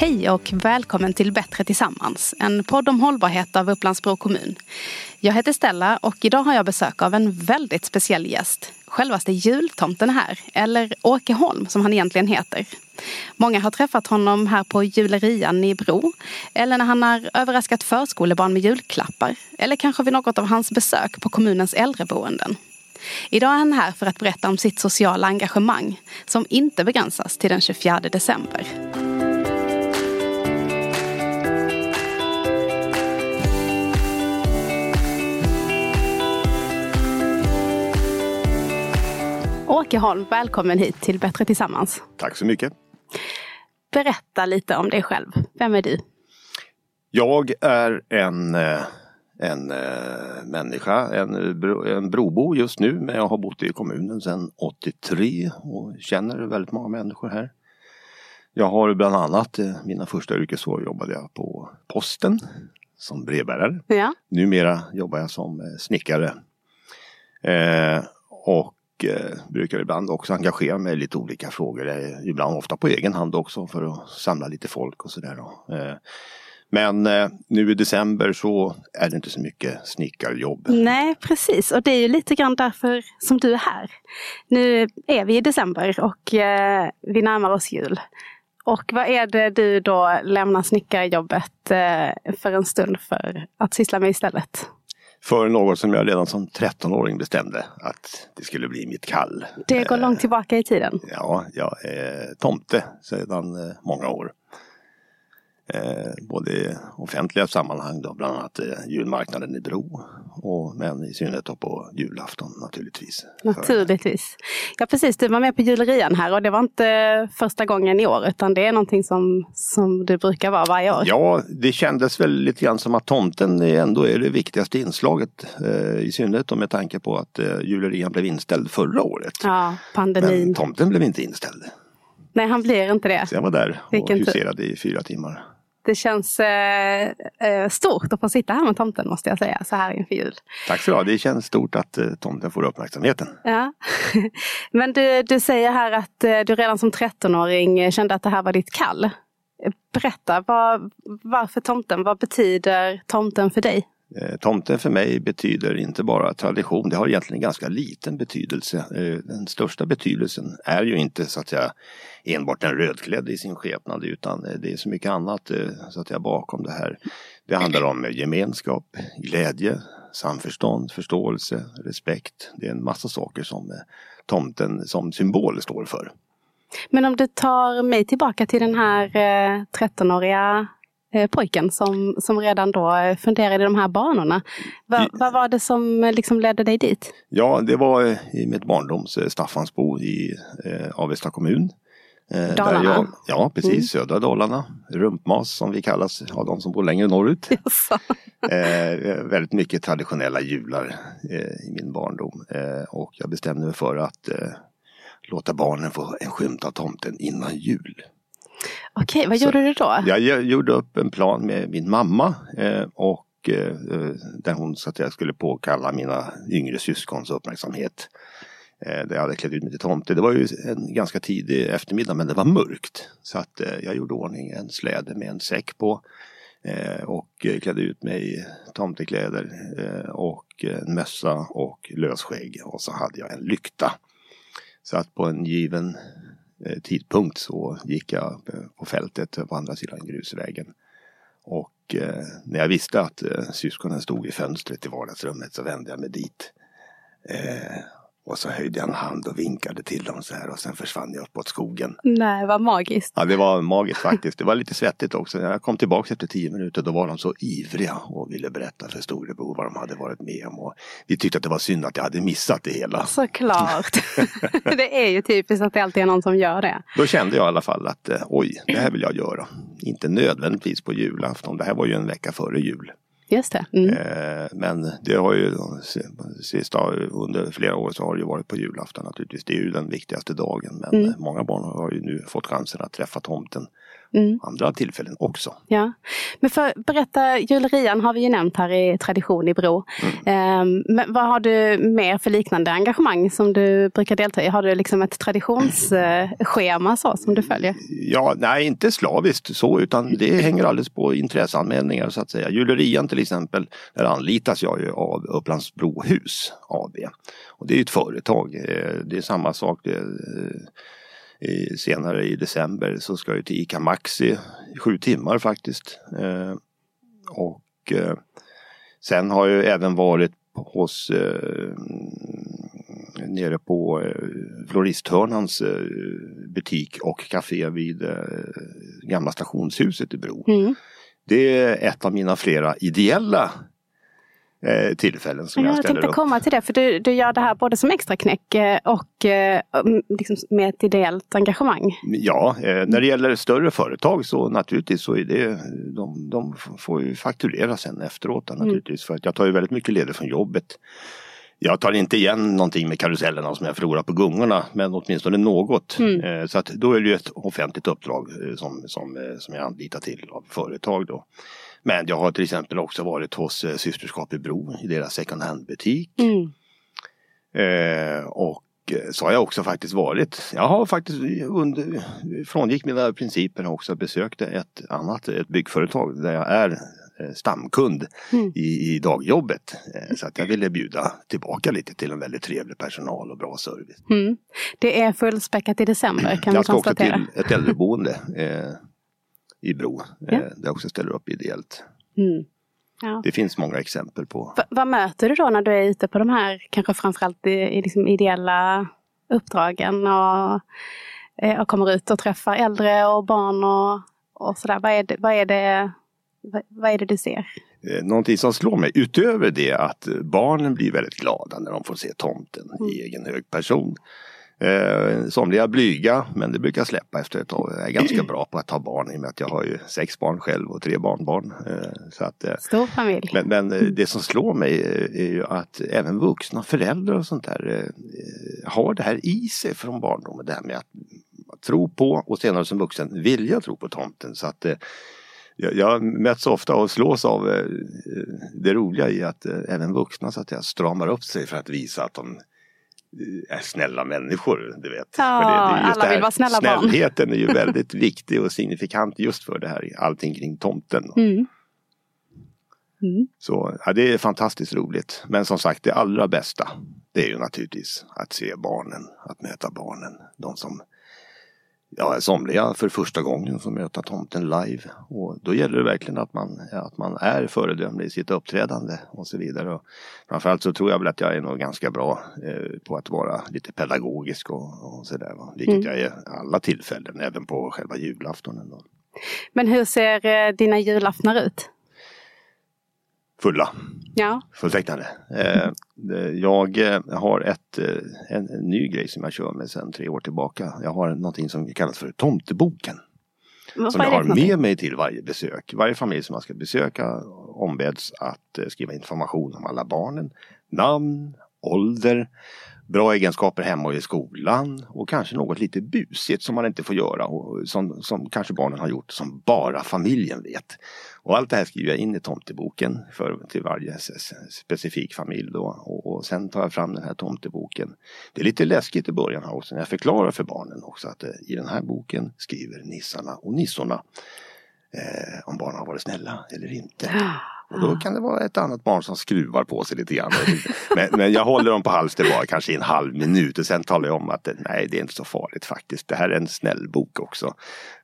Hej och välkommen till Bättre tillsammans, en podd om hållbarhet av Upplandsbro kommun. Jag heter Stella och idag har jag besök av en väldigt speciell gäst. Självaste jultomten är här, eller Åke Holm som han egentligen heter. Många har träffat honom här på julerian i Bro, eller när han har överraskat förskolebarn med julklappar, eller kanske vid något av hans besök på kommunens äldreboenden. Idag är han här för att berätta om sitt sociala engagemang som inte begränsas till den 24 december. Åke Holm, välkommen hit till Bättre Tillsammans. Tack så mycket. Berätta lite om dig själv. Vem är du? Jag är en, eh, en eh, människa, en, en brobo just nu, men jag har bott i kommunen sedan 83 och känner väldigt många människor här. Jag har bland annat, eh, mina första yrkesår jobbade jag på posten som brevbärare. Ja. Numera jobbar jag som snickare. Eh, och eh, brukar ibland också engagera mig i lite olika frågor. Eh, ibland ofta på egen hand också för att samla lite folk och sådär. Eh, men eh, nu i december så är det inte så mycket snickarjobb. Nej precis och det är ju lite grann därför som du är här. Nu är vi i december och eh, vi närmar oss jul. Och vad är det du då lämnar snickarjobbet eh, för en stund för att syssla med istället? För något som jag redan som 13-åring bestämde att det skulle bli mitt kall. Det går långt tillbaka i tiden. Ja, jag är tomte sedan eh, många år. Eh, både i offentliga sammanhang, då, bland annat eh, julmarknaden i Bro. Och, men i synnerhet då på julafton naturligtvis. Naturligtvis. Ja precis, du var med på julerian här och det var inte första gången i år utan det är någonting som, som du brukar vara varje år. Ja, det kändes väl lite grann som att tomten ändå är det viktigaste inslaget. Eh, I synnerhet med tanke på att eh, julerian blev inställd förra året. Ja, pandemin. Men tomten blev inte inställd. Nej, han blir inte det. Så jag var där och Vilken huserade i fyra timmar. Det känns eh, eh, stort att få sitta här med tomten måste jag säga, så här inför jul. Tack så du ha. Det känns stort att eh, tomten får uppmärksamheten. Ja. Men du, du säger här att eh, du redan som 13-åring kände att det här var ditt kall. Berätta, vad, varför tomten? Vad betyder tomten för dig? Eh, tomten för mig betyder inte bara tradition, det har egentligen ganska liten betydelse. Eh, den största betydelsen är ju inte så att säga enbart den rödklädde i sin skepnad utan eh, det är så mycket annat så att säga bakom det här. Det handlar om gemenskap, glädje, samförstånd, förståelse, respekt. Det är en massa saker som tomten som symbol står för. Men om du tar mig tillbaka till den här 13-åriga pojken som, som redan då eh, funderade i de här banorna. Va, vad var det som eh, liksom ledde dig dit? Ja, det var eh, i mitt barndoms eh, Staffansbo i eh, Avesta kommun. Eh, Dalarna? Jag, ja, precis. Mm. Södra Dalarna. Rumpmas som vi kallas av de som bor längre norrut. Eh, väldigt mycket traditionella jular eh, i min barndom. Eh, och jag bestämde mig för att eh, låta barnen få en skymt av tomten innan jul. Okej, vad Så- gjorde du då? Jag gjorde upp en plan med min mamma eh, och eh, där hon så att jag skulle påkalla mina yngre syskons uppmärksamhet. Eh, där jag hade klätt ut mig till tomte. Det var ju en ganska tidig eftermiddag men det var mörkt. Så att eh, jag gjorde ordning en släde med en säck på. Och klädde ut mig i tomtekläder och en mössa och lösskägg. Och så hade jag en lykta. Så att på en given Eh, tidpunkt så gick jag eh, på fältet på andra sidan grusvägen. Och eh, när jag visste att syskonen stod i fönstret i vardagsrummet så vände jag mig dit. Och så höjde jag en hand och vinkade till dem så här och sen försvann jag uppåt skogen. Nej, vad magiskt. Ja, det var magiskt faktiskt. Det var lite svettigt också. När jag kom tillbaka efter tio minuter då var de så ivriga och ville berätta för storebror vad de hade varit med om. Och vi tyckte att det var synd att jag hade missat det hela. Såklart. det är ju typiskt att det alltid är någon som gör det. Då kände jag i alla fall att eh, oj, det här vill jag göra. Inte nödvändigtvis på julafton. Det här var ju en vecka före jul. Just det. Mm. Eh, men det har ju sista under flera år så har det ju varit på julafton naturligtvis. Det är ju den viktigaste dagen. Men Mm. många barn har ju nu fått chansen att träffa tomten mm. andra tillfällen också. Ja. Men för berätta, julerian har vi ju nämnt här i tradition i Bro. Mm. Um, men vad har du mer för liknande engagemang som du brukar delta i? Har du liksom ett traditionsschema så som du följer? Ja, nej inte slaviskt så utan det hänger alldeles på intresseanmälningar så att säga. Julerian till exempel, där anlitas jag ju av Upplands Brohus AB. Och det är ett företag. Eh, det är samma sak. I, senare i december så ska jag till ICA Maxi sju timmar faktiskt. Eh, och eh, sen har jag även varit hos eh, nere på eh, Floristhörnans eh, butik och café vid eh, gamla stationshuset i Bro. Mm. Det är ett av mina flera ideella eh, tillfällen som jag, jag tänkte komma till det, för du, du gör det här både som extraknäck eh, och eh, liksom med ett ideellt engagemang. Ja, eh, när det gäller större företag så naturligtvis så är det, de, de får ju fakturera sen efteråt mm. naturligtvis. För att jag tar ju väldigt mycket ledigt från jobbet. Jag tar inte igen någonting med karusellerna som jag förlorar på gungorna men åtminstone något. Mm. Så att då är det ju ett offentligt uppdrag som, som, som jag anlitar till av företag då. Men jag har till exempel också varit hos eh, Systerskap i Bro i deras second hand-butik. Mm. Eh, och eh, så har jag också faktiskt varit. Jag har faktiskt under, frångick mina principer och också besökt ett annat ett byggföretag där jag är eh, stamkund mm. i, i dagjobbet. Så att jag ville bjuda tillbaka lite till en väldigt trevlig personal och bra service. Mm. Det är fullspäckat i december kan jag vi konstatera. Jag ska också till ett äldreboende. I Bro. Ja. Eh, där också ställer upp ideellt. Mm. Ja. Det finns många exempel på. V vad möter du då när du är ute på de här kanske framförallt i, i liksom ideella uppdragen och, eh, och kommer ut och träffar äldre och barn och, och sådär. Vad är, det, vad, är det, vad är det du ser? Eh, någonting som slår mig utöver det att barnen blir väldigt glada när de får se tomten mm. i egen hög person. Eh, somliga blyga men det brukar släppa efter ett tag. Jag är ganska bra på att ha barn i och med att jag har ju sex barn själv och tre barnbarn. Eh, så att, eh, Stor familj. Men, men eh, det som slår mig eh, är ju att även vuxna föräldrar och sånt där eh, har det här i sig från barndomen. Det här med att tro på och senare som vuxen vilja tro på tomten. Så att jag, jag möts ofta och slås av det roliga i att även vuxna så att jag stramar upp sig för att visa att de snälla människor. Du vet. Ja, det, det alla vill vara snälla barn. Snällheten är ju väldigt viktig och signifikant just för det här allting kring tomten. Mm. Mm. Så ja, det är fantastiskt roligt. Men som sagt det allra bästa det är ju naturligtvis att se barnen, att möta barnen. De som ja, somliga för första gången som möter tomten live. Och då gäller det verkligen att man, att man är föredömlig i sitt uppträdande och så vidare. Och framförallt så tror jag väl att jag är nog ganska bra eh, på att vara lite pedagogisk och, och sådär. Vilket mm. jag är alla tillfällen, även på själva julaftonen. Då. Men hur ser eh, dina julaftnar ut? Fulla. Ja. Fulltecknade. Eh, jag eh, har ett, eh, en, ny grej som jag kör med sedan tre år tillbaka. Jag har någonting som kallas för Tomteboken. Vad som jag har med mig till varje besök. Varje familj som jag ska besöka ombeds att skriva information om alla barnen. Namn, ålder, bra egenskaper hemma och i skolan och kanske något lite busigt som man inte får göra och som, som kanske barnen har gjort som bara familjen vet. Och allt det här skriver jag in i tomteboken för, till varje specifik familj då. Och, och, sen tar jag fram den här tomteboken. Det är lite läskigt i början här också när jag förklarar för barnen också att eh, i den här boken skriver nissarna och nissorna eh, om barnen har varit snälla eller inte. Och då kan det vara ett annat barn som skruvar på sig lite grann. Men, men jag håller dem på halster bara kanske i en halv minut och sen talar jag om att nej det är inte så farligt faktiskt. Det här är en snäll bok också.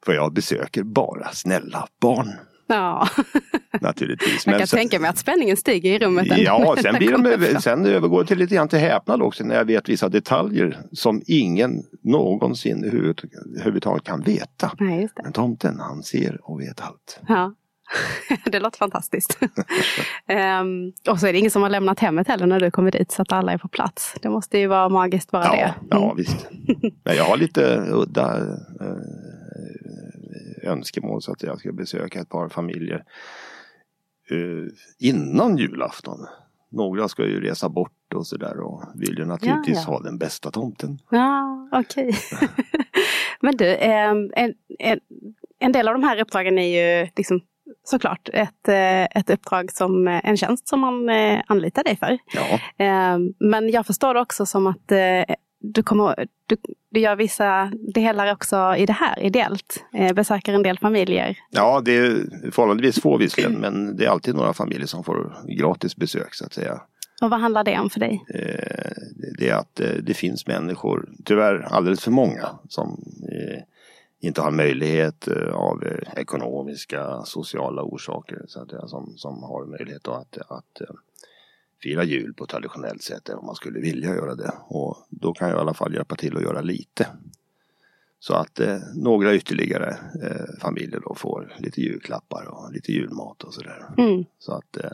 För jag besöker bara snälla barn. Ja. Naturligtvis. Jag kan sen, tänka mig att spänningen stiger i rummet. Ja, sen, blir de, sen övergår det till lite grann till häpnad också när jag vet vissa detaljer som ingen någonsin överhuvudtaget kan veta. Nej, Men tomten han ser och vet allt. Ja. det låter fantastiskt. um, och så är det ingen som har lämnat hemmet heller när du kommer dit så att alla är på plats. Det måste ju vara magiskt bara ja, det. Mm. Ja visst. Men jag har lite udda uh, önskemål så att jag ska besöka ett par familjer uh, innan julafton. Några ska ju resa bort och sådär och vill ju naturligtvis ja, ja. ha den bästa tomten. Ja, okej. Okay. Men du, en, en, en del av de här uppdragen är ju liksom såklart ett, eh, ett uppdrag som en tjänst som man anlitar dig för. Ja. Men jag förstår det också som att du, kommer, du, du gör vissa delar också i det här ideellt. Besöker en del familjer. Ja, det är förhållandevis få visserligen men det är alltid några familjer som får gratis besök så att säga. Och vad handlar det om för dig? Det är att det finns människor, tyvärr alldeles för många, som inte har möjlighet eh, av eh, ekonomiska, sociala orsaker så att, säga, som, som har möjlighet att, att eh, fira jul på traditionellt sätt om man skulle vilja göra det. Och då kan jag i alla fall hjälpa till att göra lite. Så att eh, några ytterligare eh, familjer då får lite julklappar och lite julmat och sådär. Mm. Så att eh,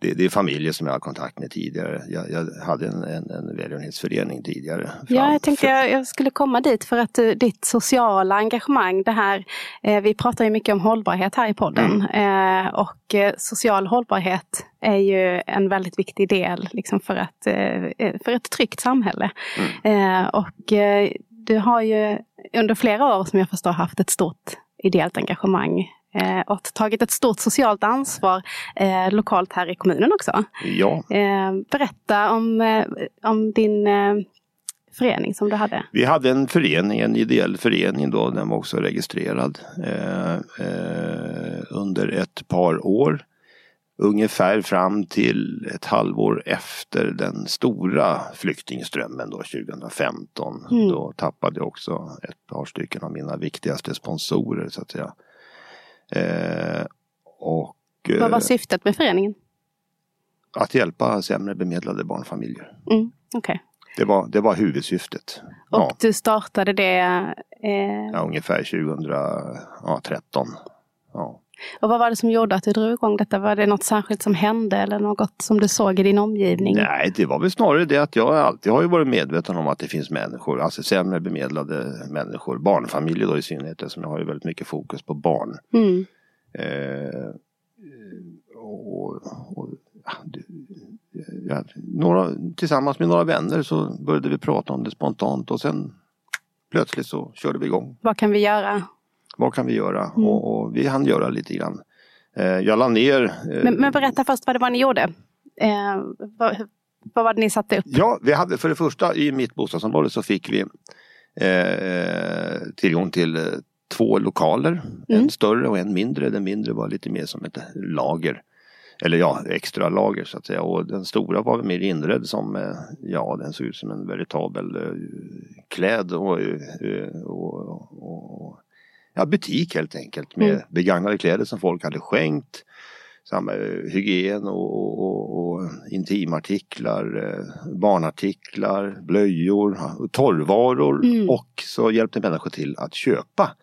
det, det, är familjer som jag har kontakt med tidigare. Jag, jag hade en, en, en välgörenhetsförening tidigare. Ja, jag tänkte jag, jag, skulle komma dit för att uh, ditt sociala engagemang, det här, eh, vi pratar ju mycket om hållbarhet här i podden. Mm. Eh, och eh, social hållbarhet är ju en väldigt viktig del liksom, för, att, eh, eh, för ett tryggt samhälle. Mm. och du har ju under flera år som jag förstår haft ett stort ideellt engagemang eh, och tagit ett stort socialt ansvar eh, lokalt här i kommunen också. Ja. Eh, berätta om, eh, om din eh, förening som du hade. Vi hade en förening, en ideell förening då, den var också registrerad eh, under ett par år. Ungefär fram till ett halvår efter den stora flyktingströmmen då 2015. Mm. Då tappade jag också ett par stycken av mina viktigaste sponsorer så att säga. Eh, och, Vad var eh, syftet med föreningen? Att hjälpa sämre bemedlade barnfamiljer. Mm, okay. det, var, det var huvudsyftet. Och ja. du startade det? Eh... Ja, ungefär 2013. Ja. Och vad var det som gjorde att du drog igång detta? Var det något särskilt som hände eller något som du såg i din omgivning? Nej, det var väl snarare det att jag alltid har ju varit medveten om att det finns människor, alltså sämre bemedlade människor, barnfamiljer då i synnerhet eftersom jag har ju väldigt mycket fokus på barn. Mm. Eh, och, och ja, några, tillsammans med några vänner så började vi prata om det spontant och sen plötsligt så körde vi igång. Vad kan vi göra? Vad kan vi göra? Mm. Och, och, vi hann göra lite grann. Eh, jag la ner. Eh, men, men, berätta först vad det var ni gjorde. Eh, vad, vad var det ni satte upp? Ja, vi hade för det första i mitt bostadsområde så fick vi tillgång till två lokaler. Mm. En större och en mindre. Den mindre var lite mer som ett lager. Eller ja, extra lager så att säga. Och den stora var mer inredd som, ja den såg ut som en veritabel kläd och, och, och ja, butik helt enkelt med mm. begagnade kläder som folk hade skänkt. Samma eh, hygien och, och, och intimartiklar, eh, barnartiklar, blöjor, torrvaror mm. och så hjälpte människor till att köpa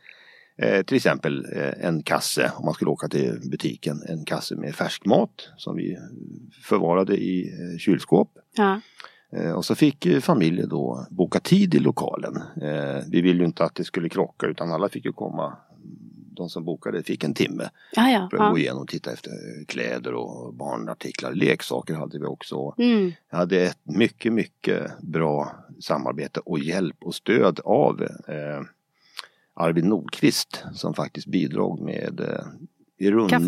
Eh, till exempel eh, en kasse, om man skulle åka till butiken, en kasse med färskmat som vi förvarade i eh, kylskåp. Ja. Eh, och så fick familjen då boka tid i lokalen. Eh, vi ville ju inte att det skulle krocka utan alla fick ju komma. De som bokade fick en timme. Ja, ja, för att ja. gå igenom och titta efter kläder och barnartiklar. Leksaker hade vi också. Mm. Jag hade ett mycket, mycket bra samarbete och hjälp och stöd av eh, Arvid Nordqvist som faktiskt bidrog med eh, i runda...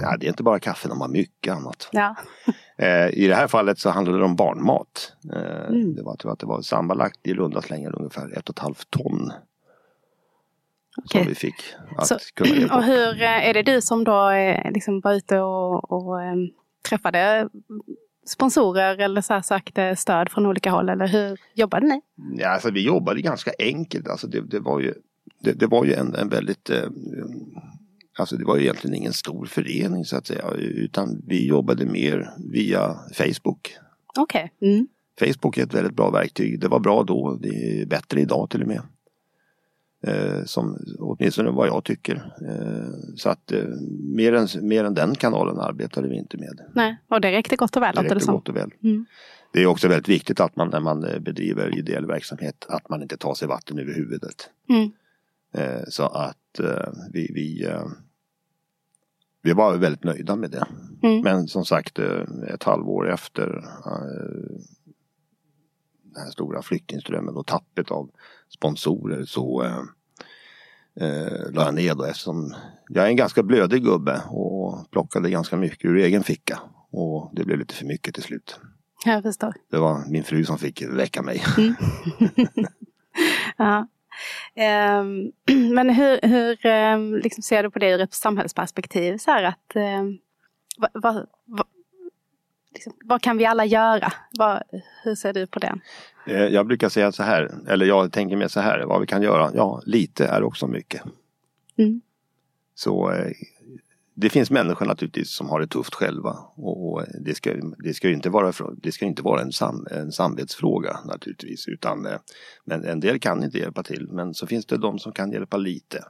Ja, det är inte bara kaffe, de har mycket annat. Ja. Eh, I det här fallet så handlade det om barnmat. Eh, mm. Det var, tror att det var sammanlagt i runda slängar ungefär ett och ett halvt ton. Okay. Som vi fick att så, kunna hjälpa. Och hur eh, är det du som då liksom var ute och, och träffade sponsorer eller så sökte stöd från olika håll eller hur jobbade ni? Ja, alltså, vi jobbade ganska enkelt. Alltså, det, det var ju, det, det var ju en, en väldigt eh, Alltså det var ju egentligen ingen stor förening så att säga utan vi jobbade mer via Facebook. Okej. Okay. Mm. Facebook är ett väldigt bra verktyg. Det var bra då, det är bättre idag till och med. Eh, som, åtminstone vad jag tycker. Eh, så att eh, mer, än, mer än den kanalen arbetade vi inte med. Nej, och det räckte gott och väl. Det räckte gott och väl. Mm. Det är också väldigt viktigt att man när man eh, bedriver ideell verksamhet att man inte tar sig vatten över huvudet. Mm. Eh, så att eh, vi, vi vi var väldigt nöjda med det. Mm. Men som sagt eh, ett halvår efter eh, den här stora flyktingströmmen och tappet av sponsorer så, eh, eh, la jag ner då eftersom jag är en ganska blödig gubbe och plockade ganska mycket ur egen ficka. Och det blev lite för mycket till slut. Jag förstår. Det var min fru som fick väcka mig. Mm. ja. Um, men hur, hur um, liksom ser du på det ur ett samhällsperspektiv? Så att, vad, vad, vad, liksom, vad, kan vi alla göra? Vad, hur ser du på det? Eh, jag brukar säga så här, eller jag tänker mer så här, vad vi kan göra? Ja, lite är också mycket. Mm. Så eh, det finns människor naturligtvis som har det tufft själva och det ska, det ska inte vara, det ska inte vara en, sam, en samvetsfråga naturligtvis. Utan, eh, men en del kan inte hjälpa till men så finns det de som kan hjälpa lite.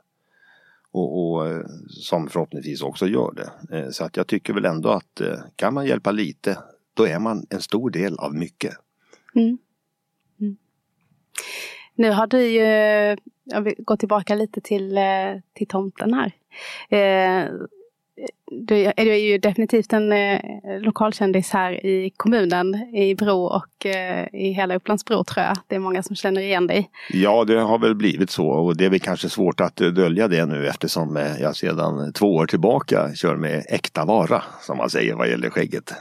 Och, och eh, som förhoppningsvis också gör det. Eh, så att jag tycker väl ändå att kan man hjälpa lite då är man en stor del av mycket. Mm. Mm. Nu har du ju, jag vill gå tillbaka lite till, till tomten här du är ju definitivt en eh, lokalkändis här i kommunen, i Bro och eh, i hela Upplandsbro tror jag. Det är många som känner igen dig. Ja, det har väl blivit så och det är väl kanske svårt att dölja det nu eftersom eh, jag sedan två år tillbaka kör med äkta vara, som man säger vad gäller skägget.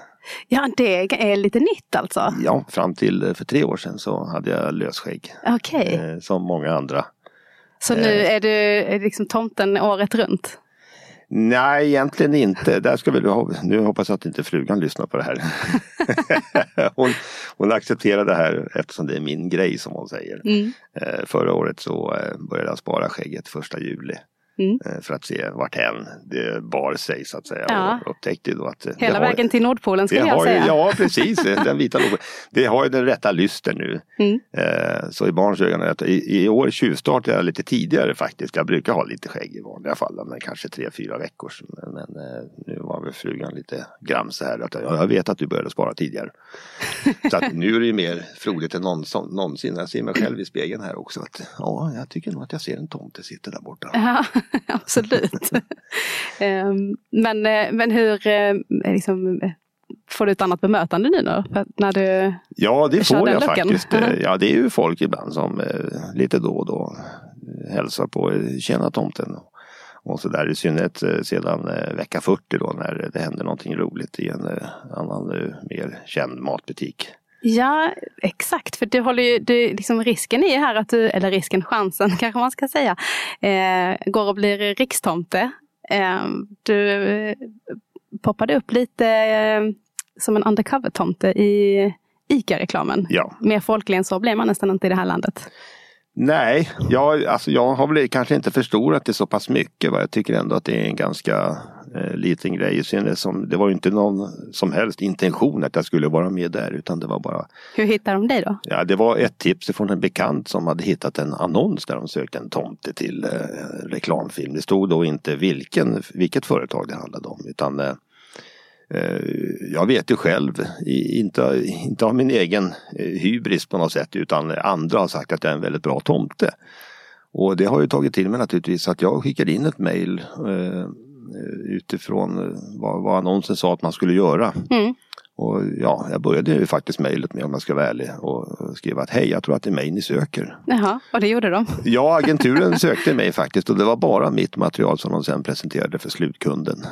Ja, det är lite nytt alltså? Ja, fram till eh, för tre år sedan så hade jag lösskägg. Okej. Okay. Eh, som många andra. Så nu eh. är du liksom tomten året runt? Nej, egentligen inte. Där ska vi, nu hoppas jag att inte frugan lyssnar på det här. hon, hon accepterar det här eftersom det är min grej som hon säger. Mm. Eh, förra året så eh, började jag spara skägget första juli. Mm. Eh, för att se vart hän det bar sig så att säga. Ja. Och upptäckte då att Hela vägen har, till Nordpolen skulle jag säga. ja precis, den vita Det har ju den rätta lysten nu. Mm. Eh, så i barns ögon, i, i år tjuvstartade jag lite tidigare faktiskt. Jag brukar ha lite skägg i vanliga fall, men kanske tre, fyra veckor. Men, men eh, nu var väl frugan lite gramse här. Att, ja, jag vet att du började spara tidigare. så att nu är det mer frodigt än någonsin. Jag ser mig själv i spegeln här också. Att, ja, jag tycker nog att jag ser en tomte sitta där borta. Ja. absolut. Ehm, men, eh, men hur, eh, liksom, får du ett annat bemötande nu då? När du ja det får jag faktiskt. Ja det är ju folk ibland som eh, lite då och då hälsar på Tjena tomten. Och så där i synnerhet sedan vecka 40 då när det händer någonting roligt i en annan mer känd matbutik. Ja, exakt. För du håller ju, du, liksom risken är här att du, eller risken, chansen kanske man ska säga, eh, går och blir rikstomte. Eh, du poppade upp lite eh, som en undercover-tomte i ICA-reklamen. Ja. Mer folklig än så blir man nästan inte i det här landet. Nej, jag, alltså jag har väl kanske inte förstorat det så pass mycket. Va? Jag tycker ändå att det är en ganska eh, liten grej. Som, det var ju inte någon som helst intention att jag skulle vara med där utan det var bara Hur hittade de dig då? Ja, det var ett tips från en bekant som hade hittat en annons där de sökte en tomte till eh, reklamfilm. Det stod då inte vilken, vilket företag det handlade om utan eh, Eh, jag vet ju själv, inte, inte av min egen eh, hybris på något sätt utan andra har sagt att jag är en väldigt bra tomte. Och det har ju tagit till mig naturligtvis att jag skickade in ett eh, utifrån vad, vad annonsen sa att man skulle göra. Mm. Och ja, jag började ju faktiskt mejlet med om jag ska vara ärlig och skriva att hej, jag tror att det är mig ni söker. Jaha, och det gjorde de? Ja, agenturen sökte mig faktiskt och det var bara mitt material som de sen presenterade för slutkunden.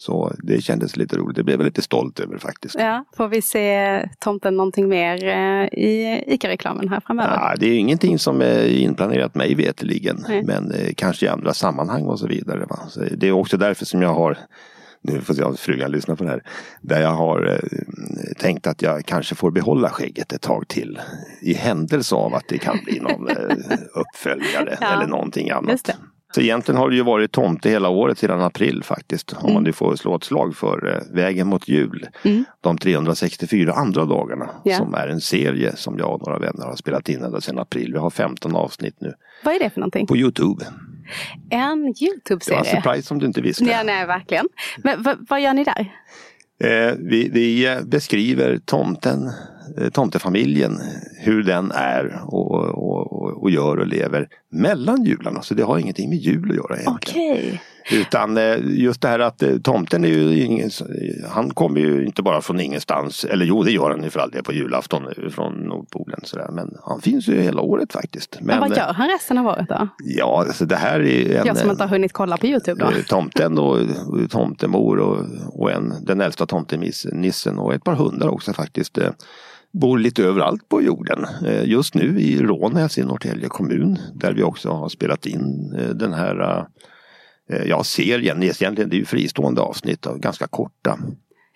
Så det kändes lite roligt. Det blev jag lite stolt över faktiskt. Ja, får vi se tomten någonting mer eh, i ICA-reklamen här framöver? Ja, det är ingenting som är inplanerat mig veterligen. Men eh, kanske i andra sammanhang och så vidare. Va? Så det är också därför som jag har nu får jag frugan lyssna på det här. Där jag har eh, tänkt att jag kanske får behålla skägget ett tag till. I händelse av att det kan bli någon eh, uppföljare ja, eller någonting annat. Så egentligen har det ju varit tomte hela året sedan april faktiskt. Om man nu får slå ett slag för eh, Vägen mot jul. Mm. De 364 andra dagarna. Yeah. Som är en serie som jag och några vänner har spelat in ända sedan april. Vi har 15 avsnitt nu. Vad är det för någonting? På Youtube. En Youtube-serie? Det var surprise om du inte visste. Ja, nej, verkligen. Men vad gör ni där? Eh, vi, vi, beskriver tomten, eh, tomtefamiljen, hur den är och, och, och, gör och lever mellan jularna. Så det har ingenting med jul att göra egentligen. Okay. Utan eh, just det här att eh, tomten är ju ingen, han kommer ju inte bara från ingenstans. Eller jo, det gör han ju för all del på julafton eh, från Nordpolen. Sådär. Men han finns ju hela året faktiskt. Men, Men vad gör han resten av året då? Ja, alltså det här är en, Jag som inte har hunnit kolla på Youtube då. tomten och tomtemor och, och en, den äldsta tomtenissen och ett par hundar också faktiskt bor lite överallt på jorden. Just nu i Rånäs i Norrtälje kommun där vi också har spelat in den här Eh, ja, serien, egentligen det är ju fristående avsnitt, och ganska korta.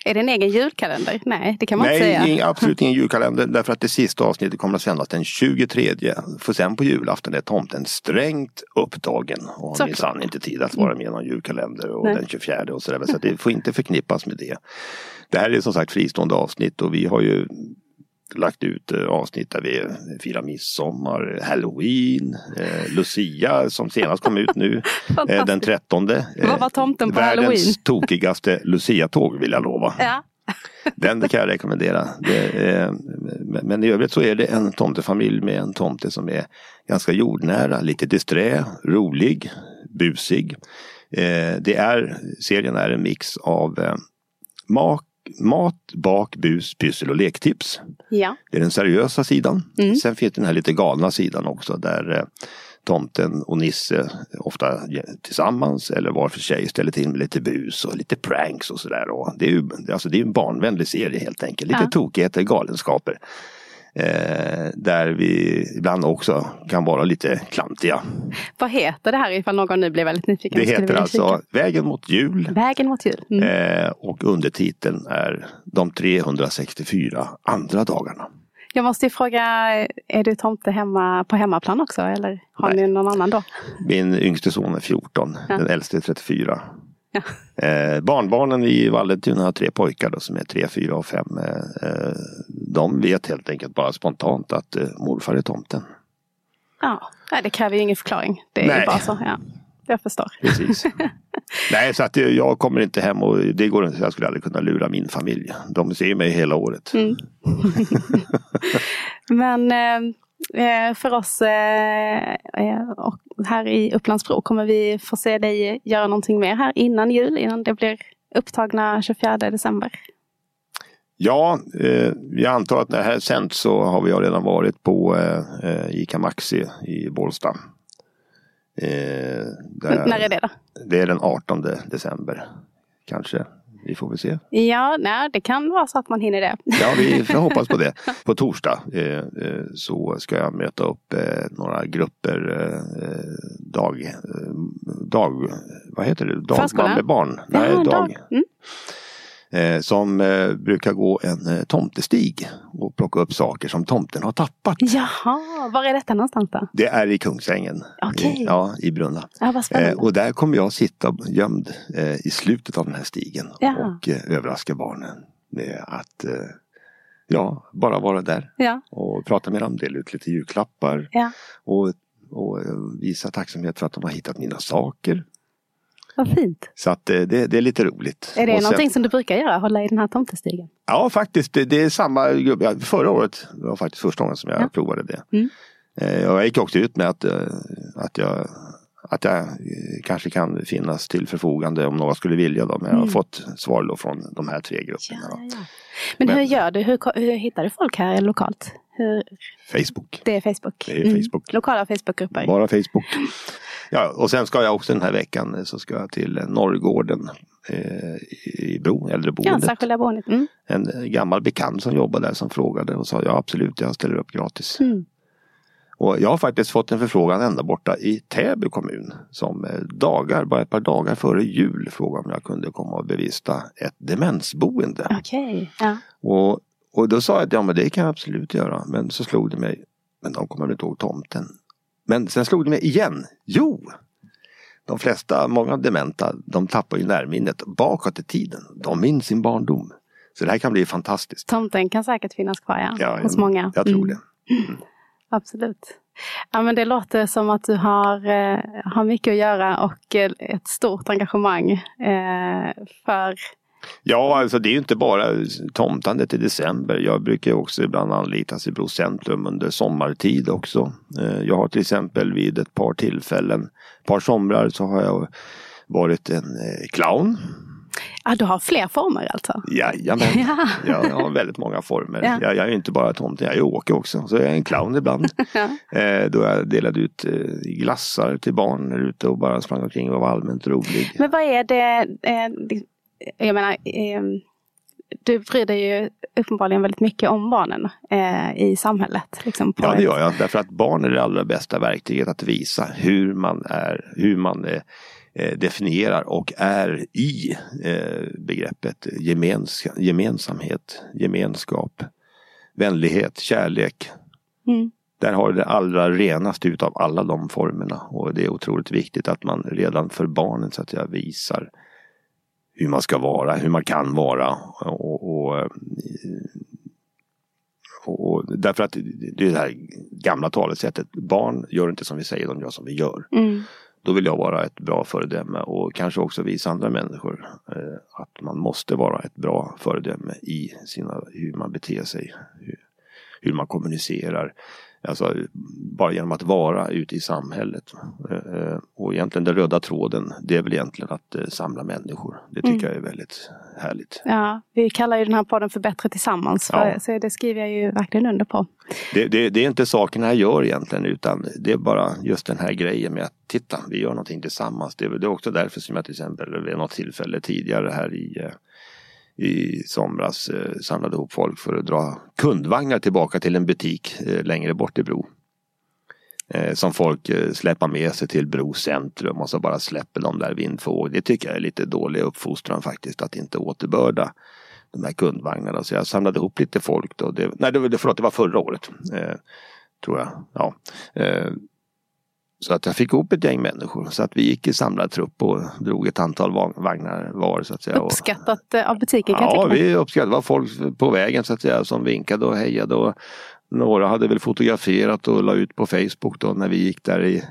Är det en egen julkalender? Nej, det kan man Nej, inte säga. Nej, absolut ingen julkalender därför att det sista avsnittet kommer att sändas den 23. För sen på julafton är tomten strängt upptagen och har minsann inte tid att vara med i någon julkalender och Nej. den 24 och sådär. Så det får inte förknippas med det. Det här är som sagt fristående avsnitt och vi har ju lagt ut eh, avsnitt där vi firar midsommar, halloween, eh, Lucia som senast kom ut nu eh, den 13. Eh, Vad var tomten på världens halloween? Världens tokigaste Lucia-tåg vill jag lova. Ja. Den kan jag rekommendera. Det, eh, men i övrigt så är det en tomtefamilj med en tomte som är ganska jordnära, lite disträ, rolig, busig. Eh, det är, serien är en mix av eh, mak mat, bak, bus, pyssel och lektips. Ja. Det är den seriösa sidan. Mm. Sen finns den här lite galna sidan också där eh, tomten och Nisse ofta tillsammans eller var för sig ställer till med lite bus och lite pranks och sådär. Det är ju alltså det är en barnvänlig serie helt enkelt. Lite ja. tokigheter, galenskaper. Eh, där vi ibland också kan vara lite klantiga. Vad heter det här ifall någon nu blir väldigt nyfiken? Det heter alltså Vägen mot jul. Vägen mot jul. Mm. Eh, och undertiteln är De 364 andra dagarna. Jag måste ju fråga, är du tomte hemma på hemmaplan också eller har Nej. ni någon annan då? Min yngste son är 14, ja. den äldste är 34. Ja. Eh, barnbarnen i Vallentuna har tre pojkar då, som är tre, fyra och fem. Eh, eh, de vet helt enkelt bara spontant att eh, morfar är tomten. Ja, det kräver ju ingen förklaring. Det är Nej. ju bara så. Ja. Jag förstår. Precis. Nej, så att jag kommer inte hem och det går inte. Jag skulle aldrig kunna lura min familj. De ser mig hela året. Mm. Men eh, för oss eh, och här i Upplandsbro kommer vi få se dig göra någonting mer här innan jul, innan det blir upptagna 24 december. Ja, eh, jag antar att när det här sänds så har vi redan varit på eh, ICA Maxi i Bålsta. Eh, där, när är det då? Det är den 18 december. Kanske. Vi får väl se. Ja, nej, det kan vara så att man hinner det. Ja, vi får hoppas på det. På torsdag eh, eh, så ska jag möta upp eh, några grupper eh, dag, eh, dag, vad heter det? Dagman med barn. Nej, ja, dag. dag. Mm. Eh, som eh, brukar gå en eh, tomtestig och plocka upp saker som tomten har tappat. Jaha, var är detta någonstans då? Det är i Kungsängen. Okay. I, ja, i Brunna. Ja, vad spännande. och där kommer jag sitta gömd i slutet av den här stigen ja. och överraska barnen med att ja, bara vara där ja. och prata med dem, dela ut lite julklappar ja. och, och visa tacksamhet för att de har hittat mina saker. Vad fint. Så att det, det är lite roligt. Är det och någonting som du brukar göra, hålla i den här tomtestigen? Ja faktiskt, det, det är samma grupp. Förra året var faktiskt första gången som jag Ja. provade det. Mm. Eh, och jag gick också ut med att, eh, att, jag, att jag eh, kanske kan finnas till förfogande om några skulle vilja. Då. Men jag har Mm. fått svar då från de här tre grupperna. Ja, ja. Men, Men- hur gör du? Hur, hur hittar du folk här lokalt? Hur, Facebook. det är Facebook? Det är Facebook. Lokala Facebookgrupper? Bara Facebook. Ja, och sen ska jag också den här veckan eh, så ska jag till eh, Norrgården eh, i Bro, Ja, äldreboendet. särskilda boendet. Mm. en eh, gammal bekant som jobbade där som frågade och sa ja absolut jag ställer upp gratis. Mm. Och jag har faktiskt fått en förfrågan ända borta i Täby kommun som dagar, bara ett par dagar före jul frågade om jag kunde komma och bevista ett demensboende. Okej, ja. Och, och då sa jag att ja men det kan jag absolut göra. Men så slog det mig, men de kommer inte ihåg tomten. Men sen slog det mig igen, jo! De flesta, många dementa, de tappar ju närminnet bakåt i tiden. De minns sin barndom. Så det här kan bli fantastiskt. Tomten kan säkert finnas kvar ja, Ja, hos många. Jag tror Mm. det. Absolut. Ja, men det låter som att du har, eh, har mycket att göra och eh, ett stort engagemang eh, för Ja, alltså det är ju inte bara tomtandet i december. Jag brukar också ibland anlitas i Bro centrum under sommartid också. Eh, Jag har till exempel vid ett par tillfällen, ett par somrar så har jag varit en eh, clown. Ja, du har fler former alltså? Jajamän, ja. jag har väldigt många former. Ja. Jag, jag, är inte bara tomte, jag är Åke också. Så jag är en clown ibland. ja. eh, då jag delade ut eh, glassar till barn ute och bara sprang omkring och var allmänt rolig. Men vad är det, eh, jag menar, eh, du bryr dig ju uppenbarligen väldigt mycket om barnen eh, i samhället. Liksom ja det gör jag, därför att barn är det allra bästa verktyget att visa hur man är, hur man är Eh, definierar och är i eh, begreppet gemens gemensamhet, gemenskap, vänlighet, kärlek. Mm. Där har det allra renaste utav alla de formerna och det är otroligt viktigt att man redan för barnen så att säga visar hur man ska vara, hur man kan vara och, och, och, därför att det är det här gamla talesättet, barn gör inte som vi säger, de gör som vi gör. Mm. Då vill jag vara ett bra föredöme och kanske också visa andra människor eh, att man måste vara ett bra föredöme i sina, hur man beter sig, hur, hur man kommunicerar. Alltså bara genom att vara ute i samhället. Eh, och egentligen den röda tråden det är väl egentligen att eh, samla människor. Det tycker mm. jag är väldigt härligt. Ja, vi kallar ju den här podden för Bättre tillsammans. Ja. Så det skriver jag ju verkligen under på. Det, det, det, är inte sakerna jag gör egentligen utan det är bara just den här grejen med att titta, vi gör någonting tillsammans. Det, det är också därför som jag till exempel vid något tillfälle tidigare här i eh, i somras eh, samlade ihop folk för att dra kundvagnar tillbaka till en butik eh, längre bort i Bro. Eh, som folk eh, släpar med sig till Bro centrum och så bara släpper de där vind för Det tycker jag är lite dålig uppfostran faktiskt att inte återbörda de här kundvagnarna. Så jag samlade ihop lite folk då. Det, nej, det, förlåt, det var förra året. Eh, tror jag. Ja. Eh, så att jag fick ihop ett gäng människor så att vi gick i samlad trupp och drog ett antal vagnar var. Så att säga. Uppskattat eh, av butiken kan. Ja, vi uppskattade. Det var folk på vägen så att säga som vinkade och hejade. Och några hade väl fotograferat och la ut på Facebook då när vi gick där i,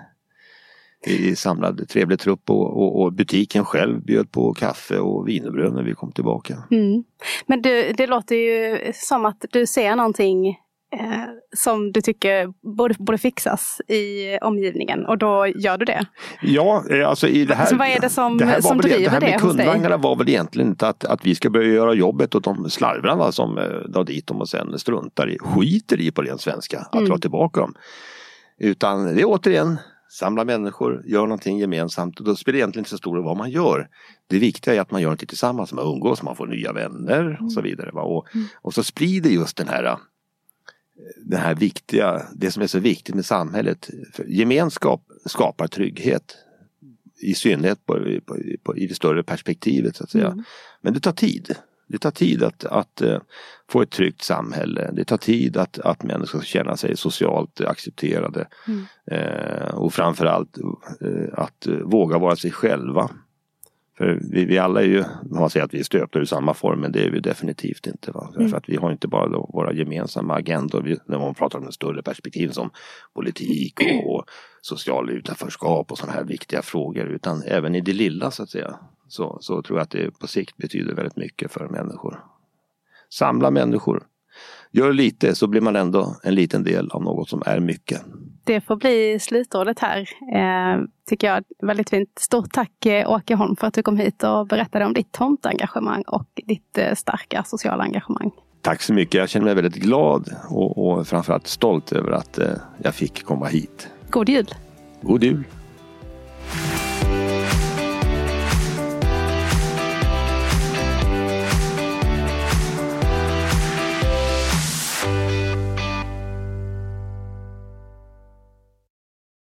i samlad trevlig trupp och, och, och, butiken själv bjöd på kaffe och wienerbröd när vi kom tillbaka. Mm. Men du, det låter ju som att du ser någonting eh, som du tycker borde, borde fixas i omgivningen och då gör du det? Ja, eh, alltså i det här. Så vad är det som, det som driver det, det här med kundvagnarna var väl egentligen inte att, att vi ska börja göra jobbet åt de slarvrarna som eh, drar dit dem och sen struntar i, skiter i på ren svenska, att mm. dra tillbaka dem. Utan det är återigen samla människor, gör någonting gemensamt. Och då spelar det egentligen inte så stor roll vad man gör. Det viktiga är att man gör någonting tillsammans, man umgås, man får nya vänner och så mm. vidare. Och, mm. och så sprider just den här det här viktiga, det som är så viktigt med samhället. För gemenskap skapar trygghet. I synnerhet på, på, på, i det större perspektivet så att säga. Mm. Men det tar tid. Det tar tid att, att uh, få ett tryggt samhälle. Det tar tid att, att människor ska känna sig socialt accepterade. Mm. Uh, och framförallt uh, att våga vara sig själva. För vi, vi alla är ju, man säger att vi är stöpta ur samma form men det är vi definitivt inte. Va? Mm. För att vi har inte bara då våra gemensamma agendor vi, när man pratar om de större perspektiven som politik och, och social utanförskap och sådana här viktiga frågor utan även i det lilla så att säga. Så, så tror jag att det på sikt betyder väldigt mycket för människor. Samla människor. Gör lite så blir man ändå en liten del av något som är mycket. Det får bli slutordet här. Eh, tycker jag väldigt fint. Stort tack eh, Åke Holm för att du kom hit och berättade om ditt tomtengagemang och ditt eh, starka sociala engagemang. Tack så mycket. Jag känner mig väldigt glad och, och framförallt stolt över att eh, jag fick komma hit. God jul! God jul!